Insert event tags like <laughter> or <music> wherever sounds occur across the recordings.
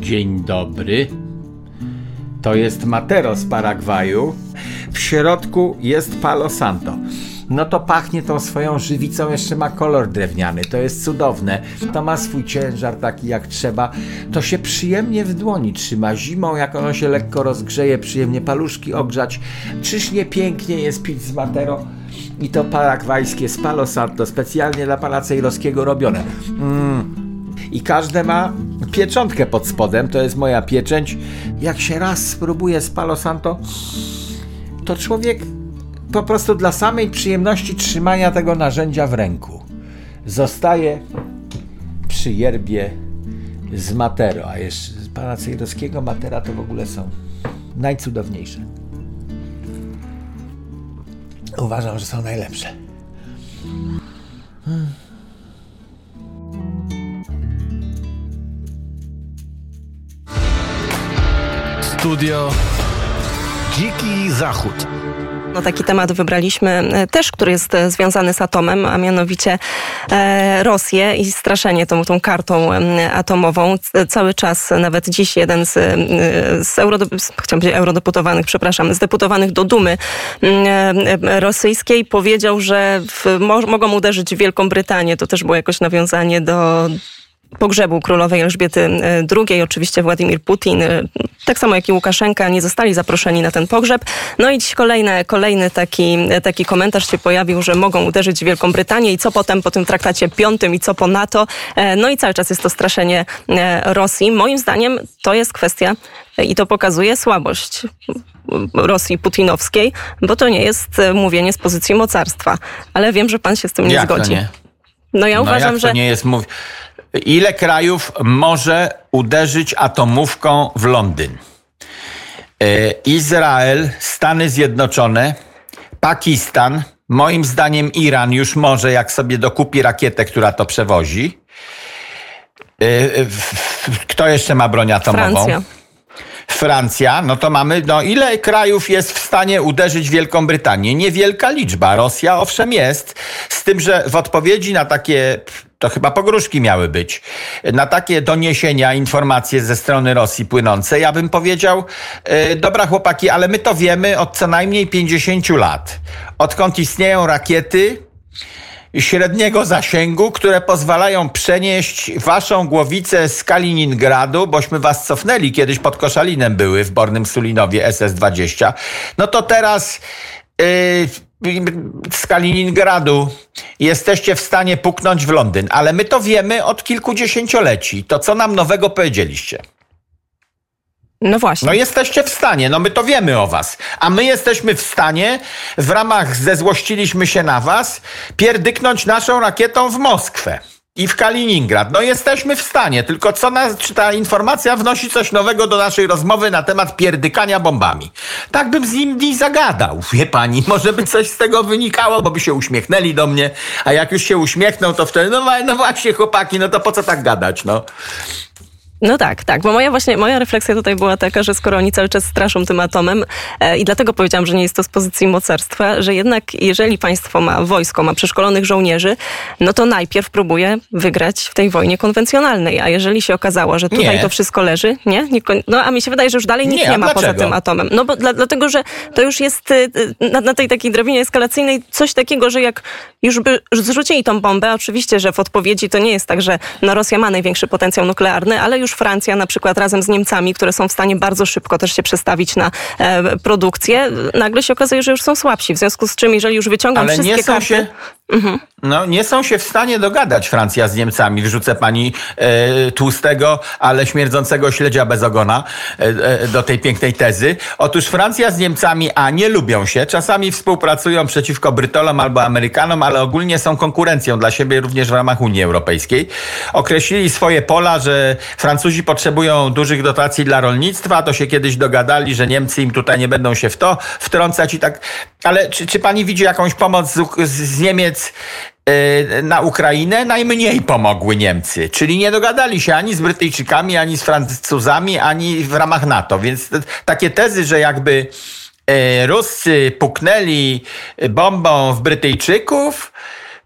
Dzień dobry. To jest Matero z Paragwaju. W środku jest Palo Santo. No to pachnie tą swoją żywicą, jeszcze ma kolor drewniany. To jest cudowne. To ma swój ciężar taki jak trzeba. To się przyjemnie w dłoni trzyma. Zimą, jak ono się lekko rozgrzeje, przyjemnie paluszki ogrzać. Czyż nie pięknie jest pić z Matero? I to paragwajskie z Palo Santo, specjalnie dla pana Cejrowskiego robione. Mmm i każde ma pieczątkę pod spodem, to jest moja pieczęć. Jak się raz spróbuje z Palo Santo, to człowiek po prostu dla samej przyjemności trzymania tego narzędzia w ręku zostaje przy yerbie z Matero, a jeszcze z pana Cejrowskiego Matera to w ogóle są najcudowniejsze. Uważam, że są najlepsze. Hmm. Studio Dziki Zachód. No, taki temat wybraliśmy e, też, który jest e, związany z atomem, a mianowicie e, Rosję i straszenie tą, tą kartą atomową. Cały czas, nawet dziś jeden z, z, powiedzieć eurodeputowanych, przepraszam, z deputowanych do Dumy rosyjskiej powiedział, że w, mo, mogą uderzyć w Wielką Brytanię. To też było jakoś nawiązanie do pogrzebu królowej Elżbiety e, II. Oczywiście Władimir Putin, e, tak samo jak i Łukaszenka, nie zostali zaproszeni na ten pogrzeb. No i dziś kolejne, kolejny taki, e, taki komentarz się pojawił, że mogą uderzyć w Wielką Brytanię i co potem po tym traktacie piątym i co po NATO. No i cały czas jest to straszenie Rosji. Moim zdaniem to jest kwestia i to pokazuje słabość Rosji putinowskiej, bo to nie jest mówienie z pozycji mocarstwa. Ale wiem, że pan się z tym nie jak zgodzi. nie? No ja no uważam, że... Nie jest mów... Ile krajów może uderzyć atomówką w Londyn? E, Izrael, Stany Zjednoczone, Pakistan, moim zdaniem Iran już może, jak sobie dokupi rakietę, która to przewozi. E, kto jeszcze ma broń atomową? Francja. Francja, no to mamy, no ile krajów jest w stanie uderzyć Wielką Brytanię? Niewielka liczba. Rosja owszem jest, z tym, że w odpowiedzi na takie to chyba pogróżki miały być, na takie doniesienia, informacje ze strony Rosji płynące, ja bym powiedział, yy, dobra chłopaki, ale my to wiemy od co najmniej 50 lat. Odkąd istnieją rakiety, średniego zasięgu, które pozwalają przenieść waszą głowicę z Kaliningradu, bośmy was cofnęli, kiedyś pod Koszalinem były w Bornym Sulinowie SS-20. No to teraz z Kaliningradu jesteście w stanie puknąć w Londyn, ale my to wiemy od kilkudziesięcioleci. To co nam nowego powiedzieliście? No właśnie. No jesteście w stanie, no my to wiemy o was. A my jesteśmy w stanie, w ramach zezłościliśmy się na was, pierdyknąć naszą rakietą w Moskwę i w Kaliningrad. No jesteśmy w stanie, tylko co nas, czy ta informacja wnosi coś nowego do naszej rozmowy na temat pierdykania bombami. Tak bym z nim zagadał, wie pani, <laughs> może by coś z tego wynikało, bo by się uśmiechnęli do mnie, a jak już się uśmiechną, to wtedy, no, no właśnie chłopaki, no to po co tak gadać, no. No tak, tak, bo moja właśnie, moja refleksja tutaj była taka, że skoro oni cały czas straszą tym atomem e, i dlatego powiedziałam, że nie jest to z pozycji mocarstwa, że jednak jeżeli państwo ma wojsko, ma przeszkolonych żołnierzy, no to najpierw próbuje wygrać w tej wojnie konwencjonalnej, a jeżeli się okazało, że tutaj Nie. to wszystko leży, nie? No a mi się wydaje, że już dalej nic Nie, nie, ma poza dlaczego? tym atomem. No bo dla, dlatego, że to już jest y, y, na, na tej takiej drabinie eskalacyjnej coś takiego, że jak już by zrzucili tą bombę, oczywiście, że w odpowiedzi to nie jest tak, że no Rosja ma największy potencjał nuklearny, ale już Francja na przykład razem z Niemcami, które są w stanie bardzo szybko też się przestawić na e, produkcję, nagle się okazuje, że już są słabsi. W związku z czym, jeżeli już wyciągam Ale wszystkie nie są karty... się... No, nie są się w stanie dogadać Francja z Niemcami. Wrzucę pani e, tłustego, ale śmierdzącego śledzia bez ogona e, e, do tej pięknej tezy. Otóż Francja z Niemcami, a nie lubią się, czasami współpracują przeciwko Brytolom albo Amerykanom, ale ogólnie są konkurencją dla siebie również w ramach Unii Europejskiej. Określili swoje pola, że Francuzi potrzebują dużych dotacji dla rolnictwa, to się kiedyś dogadali, że Niemcy im tutaj nie będą się w to wtrącać i tak. Ale czy, czy pani widzi jakąś pomoc z, z Niemiec y, na Ukrainę? Najmniej pomogły Niemcy, czyli nie dogadali się ani z Brytyjczykami, ani z Francuzami, ani w ramach NATO. Więc takie tezy, że jakby y, Ruscy puknęli bombą w Brytyjczyków,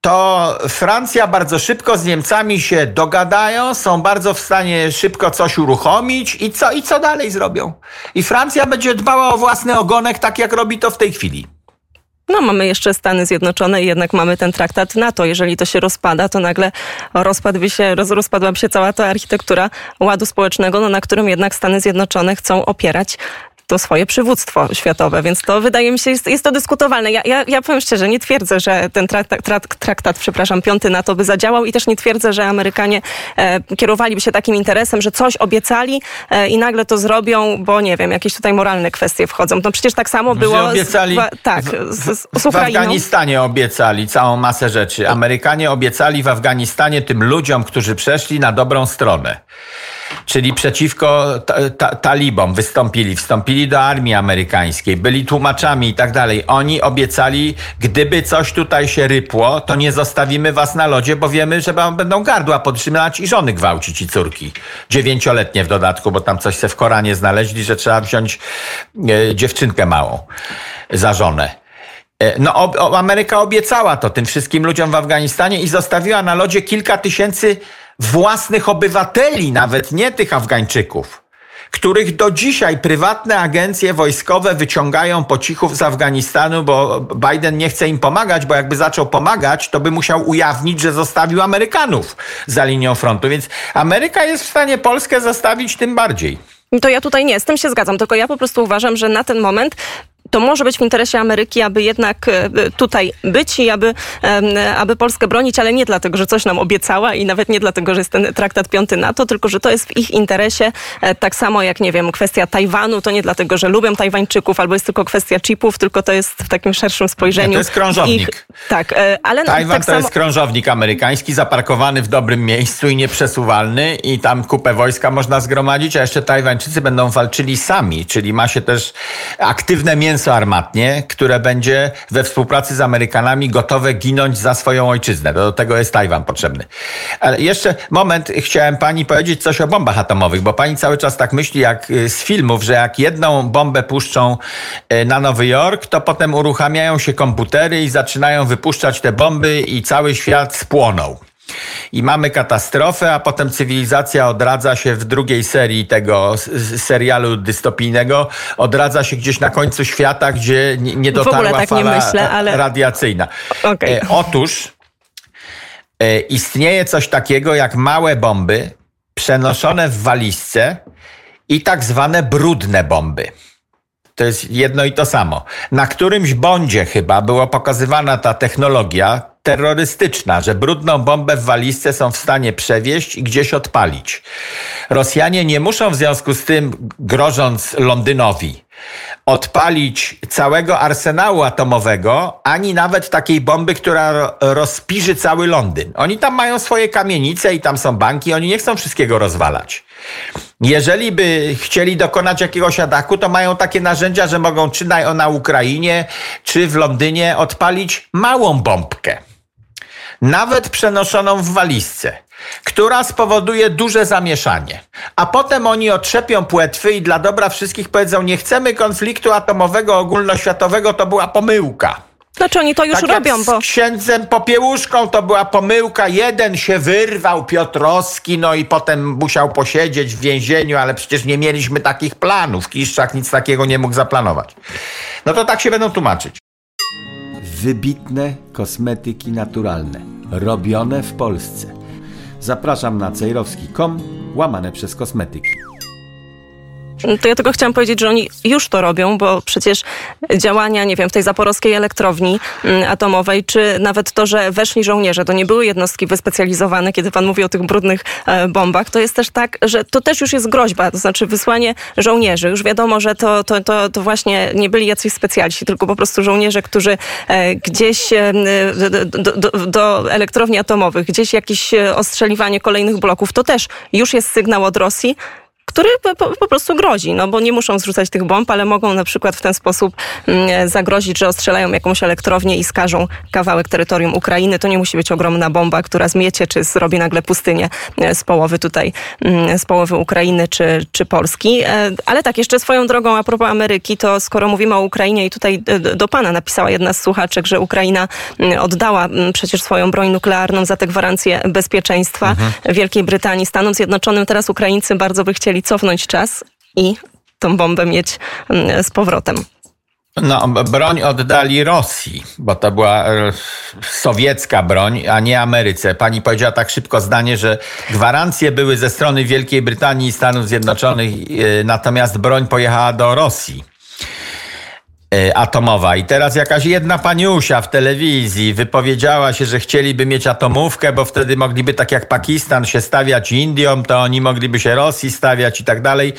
to Francja bardzo szybko z Niemcami się dogadają, są bardzo w stanie szybko coś uruchomić i co, i co dalej zrobią. I Francja będzie dbała o własny ogonek, tak jak robi to w tej chwili. No, mamy jeszcze Stany Zjednoczone i jednak mamy ten traktat NATO. Jeżeli to się rozpada, to nagle rozpadłby się, roz, rozpadłaby się cała ta architektura ładu społecznego, no, na którym jednak Stany Zjednoczone chcą opierać to swoje przywództwo światowe, więc to wydaje mi się, jest, jest to dyskutowalne. Ja, ja, ja powiem szczerze, nie twierdzę, że ten traktat, traktat, traktat przepraszam, piąty na to by zadziałał i też nie twierdzę, że Amerykanie e, kierowaliby się takim interesem, że coś obiecali e, i nagle to zrobią, bo nie wiem, jakieś tutaj moralne kwestie wchodzą. No przecież tak samo było obiecali z, tak, z, z, z w Afganistanie obiecali całą masę rzeczy. Amerykanie obiecali w Afganistanie tym ludziom, którzy przeszli na dobrą stronę czyli przeciwko ta, ta, talibom wystąpili, wstąpili do armii amerykańskiej, byli tłumaczami i tak dalej. Oni obiecali, gdyby coś tutaj się rypło, to nie zostawimy was na lodzie, bo wiemy, że będą gardła podtrzymać i żony gwałcić i córki. Dziewięcioletnie w dodatku, bo tam coś se w Koranie znaleźli, że trzeba wziąć e, dziewczynkę małą za żonę. E, no, Ameryka obiecała to tym wszystkim ludziom w Afganistanie i zostawiła na lodzie kilka tysięcy własnych obywateli, nawet nie tych Afgańczyków, których do dzisiaj prywatne agencje wojskowe wyciągają po cichu z Afganistanu, bo Biden nie chce im pomagać, bo jakby zaczął pomagać, to by musiał ujawnić, że zostawił Amerykanów za linią frontu. Więc Ameryka jest w stanie Polskę zostawić tym bardziej. To ja tutaj nie, z tym się zgadzam, tylko ja po prostu uważam, że na ten moment to może być w interesie Ameryki, aby jednak e, tutaj być i aby, aby Polskę bronić, ale nie dlatego, że coś nam obiecała i nawet nie dlatego, że jest ten traktat piąty NATO, tylko że to jest w ich interesie. E, tak samo jak, nie wiem, kwestia Tajwanu, to nie dlatego, że lubią Tajwańczyków albo jest tylko kwestia chipów, tylko to jest w takim szerszym spojrzeniu. To jest krążownik. Ich, tak, e, ale Tajwan tak to samo... jest krążownik amerykański, zaparkowany w dobrym miejscu i nieprzesuwalny i tam kupę wojska można zgromadzić, a jeszcze Tajwańczycy będą walczyli sami, czyli ma się też aktywne mięso mięso armatnie, które będzie we współpracy z Amerykanami gotowe ginąć za swoją ojczyznę. Do tego jest Tajwan potrzebny. Ale jeszcze moment, chciałem pani powiedzieć coś o bombach atomowych, bo pani cały czas tak myśli jak y, z filmów, że jak jedną bombę puszczą y, na Nowy Jork, to potem uruchamiają się komputery i zaczynają wypuszczać te bomby i cały świat spłonął i mamy katastrofę, a potem cywilizacja odradza się w drugiej serii tego serialu dystopijnego, odradza się gdzieś na końcu świata, gdzie nie dotarła tak fala myślę, ale... radiacyjna. Okay. E, otóż e, istnieje coś takiego jak małe bomby przenoszone w walizce i tak zwane brudne bomby. To jest jedno i to samo. Na którymś bądzie chyba była pokazywana ta technologia, terrorystyczna, że brudną bombę w walizce są w stanie przewieźć i gdzieś odpalić. Rosjanie nie muszą w związku z tym, grożąc Londynowi, odpalić całego arsenału atomowego, ani nawet takiej bomby, która rozpiży cały Londyn. Oni tam mają swoje kamienice i tam są banki, oni nie chcą wszystkiego rozwalać. Jeżeli by chcieli dokonać jakiegoś ataku, to mają takie narzędzia, że mogą czy na, na Ukrainie, czy w Londynie odpalić małą bombkę nawet przenoszoną w walizce, która spowoduje duże zamieszanie. A potem oni otrzepią płetwy i dla dobra wszystkich powiedzą, nie chcemy konfliktu atomowego ogólnoświatowego, to była pomyłka. Znaczy oni to już tak robią, bo... Z księdzem Popiełuszką to była pomyłka. Jeden się wyrwał, Piotrowski, no i potem musiał posiedzieć w więzieniu, ale przecież nie mieliśmy takich planów. Kiszczak nic takiego nie mógł zaplanować. No to tak się będą tłumaczyć wybitne kosmetyki naturalne, robione w Polsce. Zapraszam na cejrowski.com, łamane przez kosmetyki. To ja tylko chciałam powiedzieć, że oni już to robią, bo przecież działania, nie wiem, w tej zaporowskiej elektrowni mm, atomowej, czy nawet to, że weszli żołnierze, to nie były jednostki wyspecjalizowane, kiedy pan mówi o tych brudnych e, bombach, to jest też tak, że to też już jest groźba, to znaczy wysłanie żołnierzy. Już wiadomo, że to, to, to, to właśnie nie byli jacyś specjaliści, tylko po prostu żołnierze, którzy e, gdzieś e, do, do, do elektrowni atomowych, gdzieś jakieś ostrzeliwanie kolejnych bloków, to też już jest sygnał od Rosji, który po, po prostu grozi, no bo nie muszą zrzucać tych bomb, ale mogą na przykład w ten sposób mm, zagrozić, że ostrzelają jakąś elektrownię i skażą kawałek terytorium Ukrainy. To nie musi być ogromna bomba, która zmiecie, czy zrobi nagle pustynię e, z połowy tutaj, mm, z połowy Ukrainy, czy, czy Polski. E, ale tak, jeszcze swoją drogą a propos Ameryki, to skoro mówimy o Ukrainie i tutaj e, do pana napisała jedna z słuchaczek, że Ukraina mm, oddała przecież swoją broń nuklearną za te gwarancje bezpieczeństwa mhm. Wielkiej Brytanii, Stanom Zjednoczonym. Teraz Ukraińcy bardzo by chcieli cofnąć czas i tą bombę mieć z powrotem. No, broń oddali Rosji, bo to była e, sowiecka broń, a nie Ameryce. Pani powiedziała tak szybko zdanie, że gwarancje były ze strony Wielkiej Brytanii i Stanów Zjednoczonych, e, natomiast broń pojechała do Rosji. E, atomowa. I teraz jakaś jedna paniusia w telewizji wypowiedziała się, że chcieliby mieć atomówkę, bo wtedy mogliby tak jak Pakistan się stawiać Indiom, to oni mogliby się Rosji stawiać i tak dalej.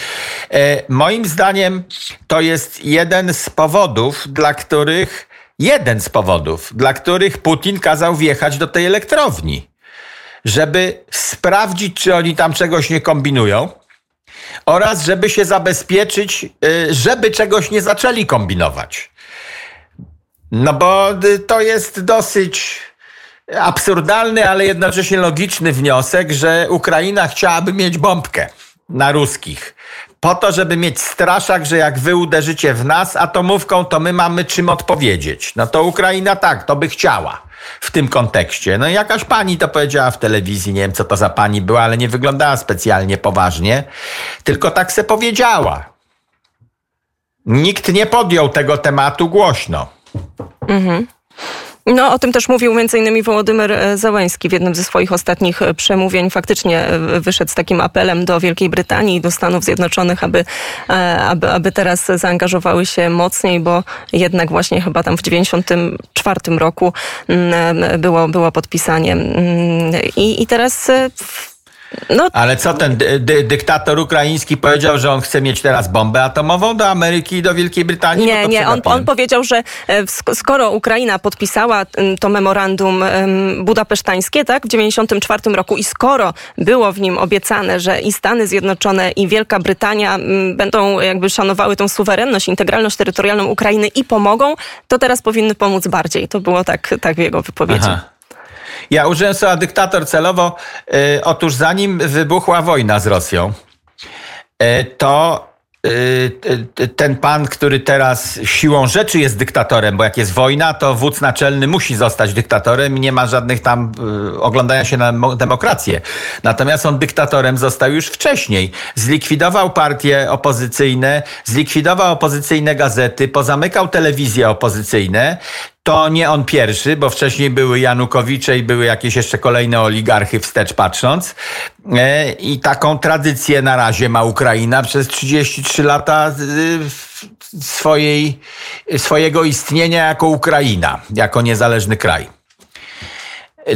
E, moim zdaniem to jest jeden z powodów, dla których jeden z powodów, dla których Putin kazał wjechać do tej elektrowni. Żeby sprawdzić, czy oni tam czegoś nie kombinują oraz żeby się zabezpieczyć, y, żeby czegoś nie zaczęli kombinować. No bo y, to jest dosyć absurdalny, ale jednocześnie logiczny wniosek, że Ukraina chciałaby mieć bombkę na ruskich. Po to, żeby mieć straszak, że jak wy uderzycie w nas atomówką, to my mamy czym odpowiedzieć. No to Ukraina tak, to by chciała w tym kontekście. No jakaś pani to powiedziała w telewizji, nie wiem co to za pani była, ale nie wyglądała specjalnie poważnie, tylko tak se powiedziała. Nikt nie podjął tego tematu głośno. Mhm. No, o tym też mówił m.in. Wołodymyr e, Załęski w jednym ze swoich ostatnich e, przemówień. Faktycznie e, wyszedł z takim apelem do Wielkiej Brytanii i do Stanów Zjednoczonych, aby, aby, aby teraz zaangażowały się mocniej, bo jednak właśnie chyba tam w 94 roku mm, było, było podpisanie. Mm, I, i teraz no. Ale co ten dy dy dyktator ukraiński powiedział, że on chce mieć teraz bombę atomową do Ameryki i do Wielkiej Brytanii? Nie, no nie, on, on, powiedział, że e, skoro Ukraina podpisała to memorandum budapesztańskie, tak, w 94 roku i skoro było w nim obiecane, że i Stany Zjednoczone i Wielka Brytania będą jakby szanowały tą suwerenność, integralność terytorialną Ukrainy i pomogą, to teraz powinny pomóc bardziej. To było tak, tak w jego wypowiedzi. Aha. Ja użyłem słowa dyktator celowo. Y, otóż zanim wybuchła wojna z Rosją, y, to y, ten pan, który teraz siłą rzeczy jest dyktatorem, bo jak jest wojna, to wódz naczelny musi zostać dyktatorem i nie ma żadnych tam oglądania się na demokrację. Natomiast on dyktatorem został już wcześniej. Zlikwidował partie opozycyjne, zlikwidował opozycyjne gazety, pozamykał telewizje opozycyjne to nie on pierwszy, bo wcześniej były Janukowicze i były jakieś jeszcze kolejne oligarchy wstecz patrząc. E, I taką tradycję na razie ma Ukraina przez 33 lata swojej, swojego istnienia jako Ukraina, jako niezależny kraj.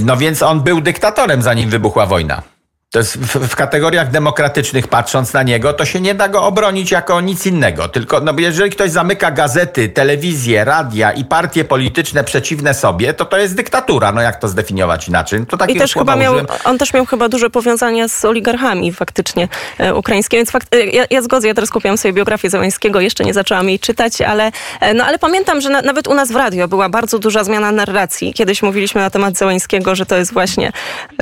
No więc on był dyktatorem, zanim wybuchła wojna. To jest w, w, kategoriach demokratycznych, patrząc na niego, to się nie da go obronić jako nic innego. Tylko no, jeżeli ktoś zamyka gazety, telewizję, radia i partie polityczne przeciwne sobie, to to jest dyktatura. No jak to zdefiniować inaczej? To I też chyba miał, on też miał chyba duże powiązania z oligarchami faktycznie e, ukraińskimi. Więc fakt, e, ja, ja zgodzę, ja teraz kupiłam sobie biografię Załęskiego, jeszcze nie zaczęłam jej czytać, ale, e, no, ale pamiętam, że na, nawet u nas w radio była bardzo duża zmiana narracji. Kiedyś mówiliśmy na temat Załęskiego, że to jest właśnie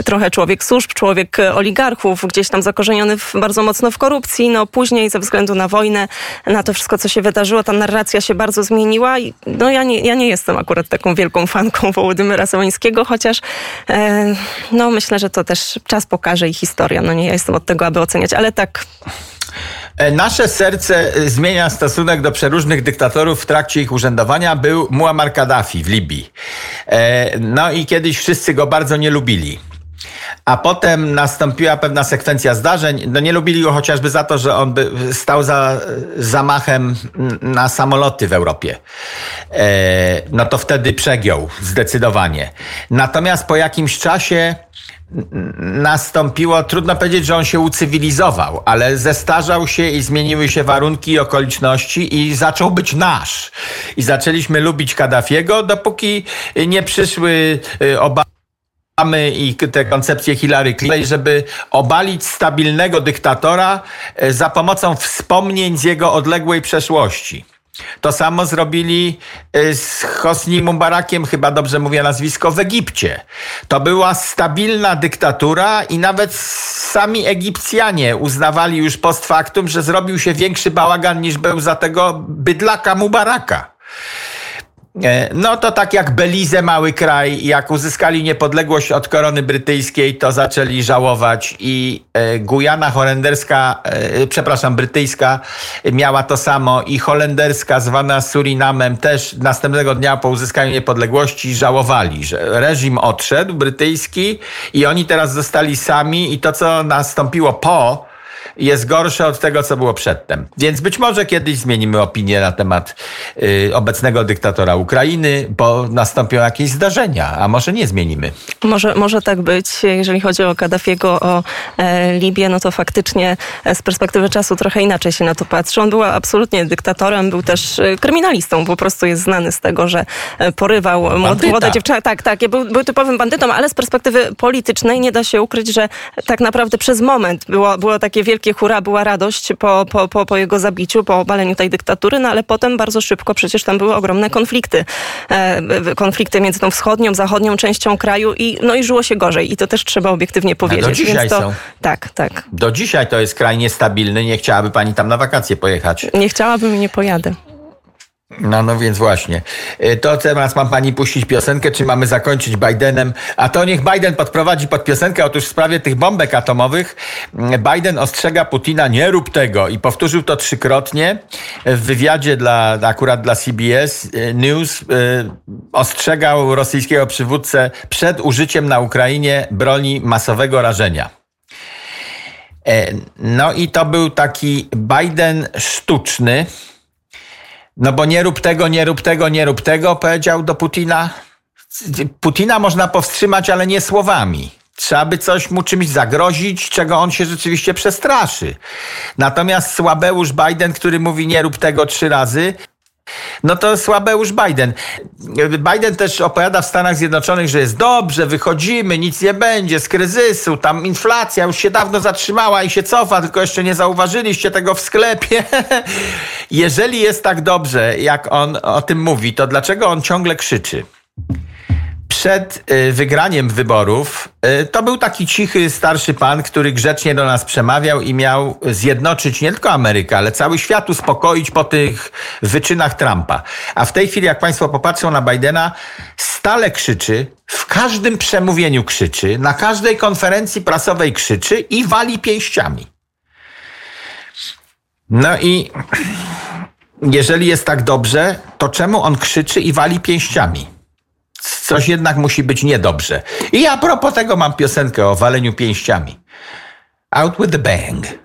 trochę człowiek służb, człowiek oligarchów, oligarchów, gdzieś tam zakorzeniony w, bardzo mocno w korupcji. No później ze względu na wojnę, na to wszystko, co się wydarzyło, ta narracja się bardzo zmieniła. No ja nie, ja nie jestem akurat taką wielką fanką Wołodymyra Sołańskiego, chociaż e, no myślę, że to też czas pokaże i historia. No nie ja jestem od tego, aby oceniać, ale tak e, Nasze serce e, zmienia stosunek do przeróżnych dyktatorów w trakcie ich urzędowania. Był Muammar Kaddafi w Libii. E, no i kiedyś wszyscy go bardzo nie lubili. A potem nastąpiła pewna sekwencja zdarzeń. No nie lubili go chociażby za to, że on by stał za zamachem na samoloty w Europie. E, no to wtedy przegiął zdecydowanie. Natomiast po jakimś czasie nastąpiło, trudno powiedzieć, że on się ucywilizował, ale zestarzał się i zmieniły się warunki i okoliczności i zaczął być nasz. I zaczęliśmy lubić Kaddafiego, dopóki nie przyszły y, obawy Obamy i te koncepcje Hillary Clinton, żeby obalić stabilnego dyktatora e, za pomocą wspomnień z jego odległej przeszłości. To samo zrobili e, z Hosni Mubarakiem, chyba dobrze mówię nazwisko, w Egipcie. To była stabilna dyktatura i nawet sami Egipcjanie uznawali już post factum, że zrobił się większy bałagan niż był za tego bydlaka Mubaraka. E, no to tak jak Belize, mały kraj, jak uzyskali niepodległość od korony brytyjskiej, to zaczęli żałować i e, Gujana holenderska, e, przepraszam, brytyjska miała to samo i holenderska zwana Surinamem też następnego dnia po uzyskaniu niepodległości żałowali, że reżim odszedł brytyjski i oni teraz zostali sami i to co nastąpiło po jest gorsze od tego, co było przedtem. Więc być może kiedyś zmienimy opinię na temat y, obecnego dyktatora Ukrainy, bo nastąpią jakieś zdarzenia, a może nie zmienimy. Może, może tak być. Jeżeli chodzi o Kaddafiego, o e, Libię, no to faktycznie e, z perspektywy czasu trochę inaczej się na to patrzy. On był absolutnie dyktatorem, był też e, kryminalistą. Po prostu jest znany z tego, że e, porywał Bandyta. młode dziewczyny. Tak, tak. Był, był typowym bandytą, ale z perspektywy politycznej nie da się ukryć, że tak naprawdę przez moment było, było takie wielkie wielkie hura, była radość po, po, po, po jego zabiciu, po obaleniu tej dyktatury, no ale potem bardzo szybko przecież tam były ogromne konflikty. E, konflikty między tą wschodnią, zachodnią częścią kraju i, no i żyło się gorzej. I to też trzeba obiektywnie powiedzieć. A do dzisiaj to, są. Tak, tak. Do dzisiaj to jest kraj niestabilny. Nie chciałaby pani tam na wakacje pojechać. Nie chciałabym i nie pojadę. No, no więc właśnie. Y, to teraz mam pani puścić piosenkę, czy mamy zakończyć Bidenem? A to niech Biden podprowadzi pod piosenkę. Otóż w sprawie tych bombek atomowych Biden ostrzega Putina, nie rób tego. I powtórzył to trzykrotnie w wywiadzie dla, akurat dla CBS y, News. Y, ostrzegał rosyjskiego przywódcę przed użyciem na Ukrainie broni masowego rażenia. E, no i to był taki Biden sztuczny, no bo nie rób tego, nie rób tego, nie rób tego, powiedział do Putina. Putina można powstrzymać, ale nie słowami. Trzeba by coś mu czymś zagrozić, czego on się rzeczywiście przestraszy. Natomiast Słabeusz Biden, który mówi nie rób tego trzy razy, no to Słabeusz Biden. Biden też opowiada w Stanach Zjednoczonych, że jest dobrze, wychodzimy, nic nie będzie z kryzysu, tam inflacja już się dawno zatrzymała i się cofa, tylko jeszcze nie zauważyliście tego w sklepie. <laughs> Jeżeli jest tak dobrze, jak on o tym mówi, to dlaczego on ciągle krzyczy? Przed y, wygraniem wyborów y, to był taki cichy, starszy pan, który grzecznie do nas przemawiał i miał zjednoczyć nie tylko Amerykę, ale cały świat uspokoić po tych wyczynach Trumpa. A w tej chwili, jak Państwo popatrzą na Bidena, stale krzyczy, w każdym przemówieniu krzyczy, na każdej konferencji prasowej krzyczy i wali pięściami. No i jeżeli jest tak dobrze, to czemu on krzyczy i wali pięściami? Coś jednak musi być niedobrze. I a propos tego mam piosenkę o waleniu pięściami. Out with the bang.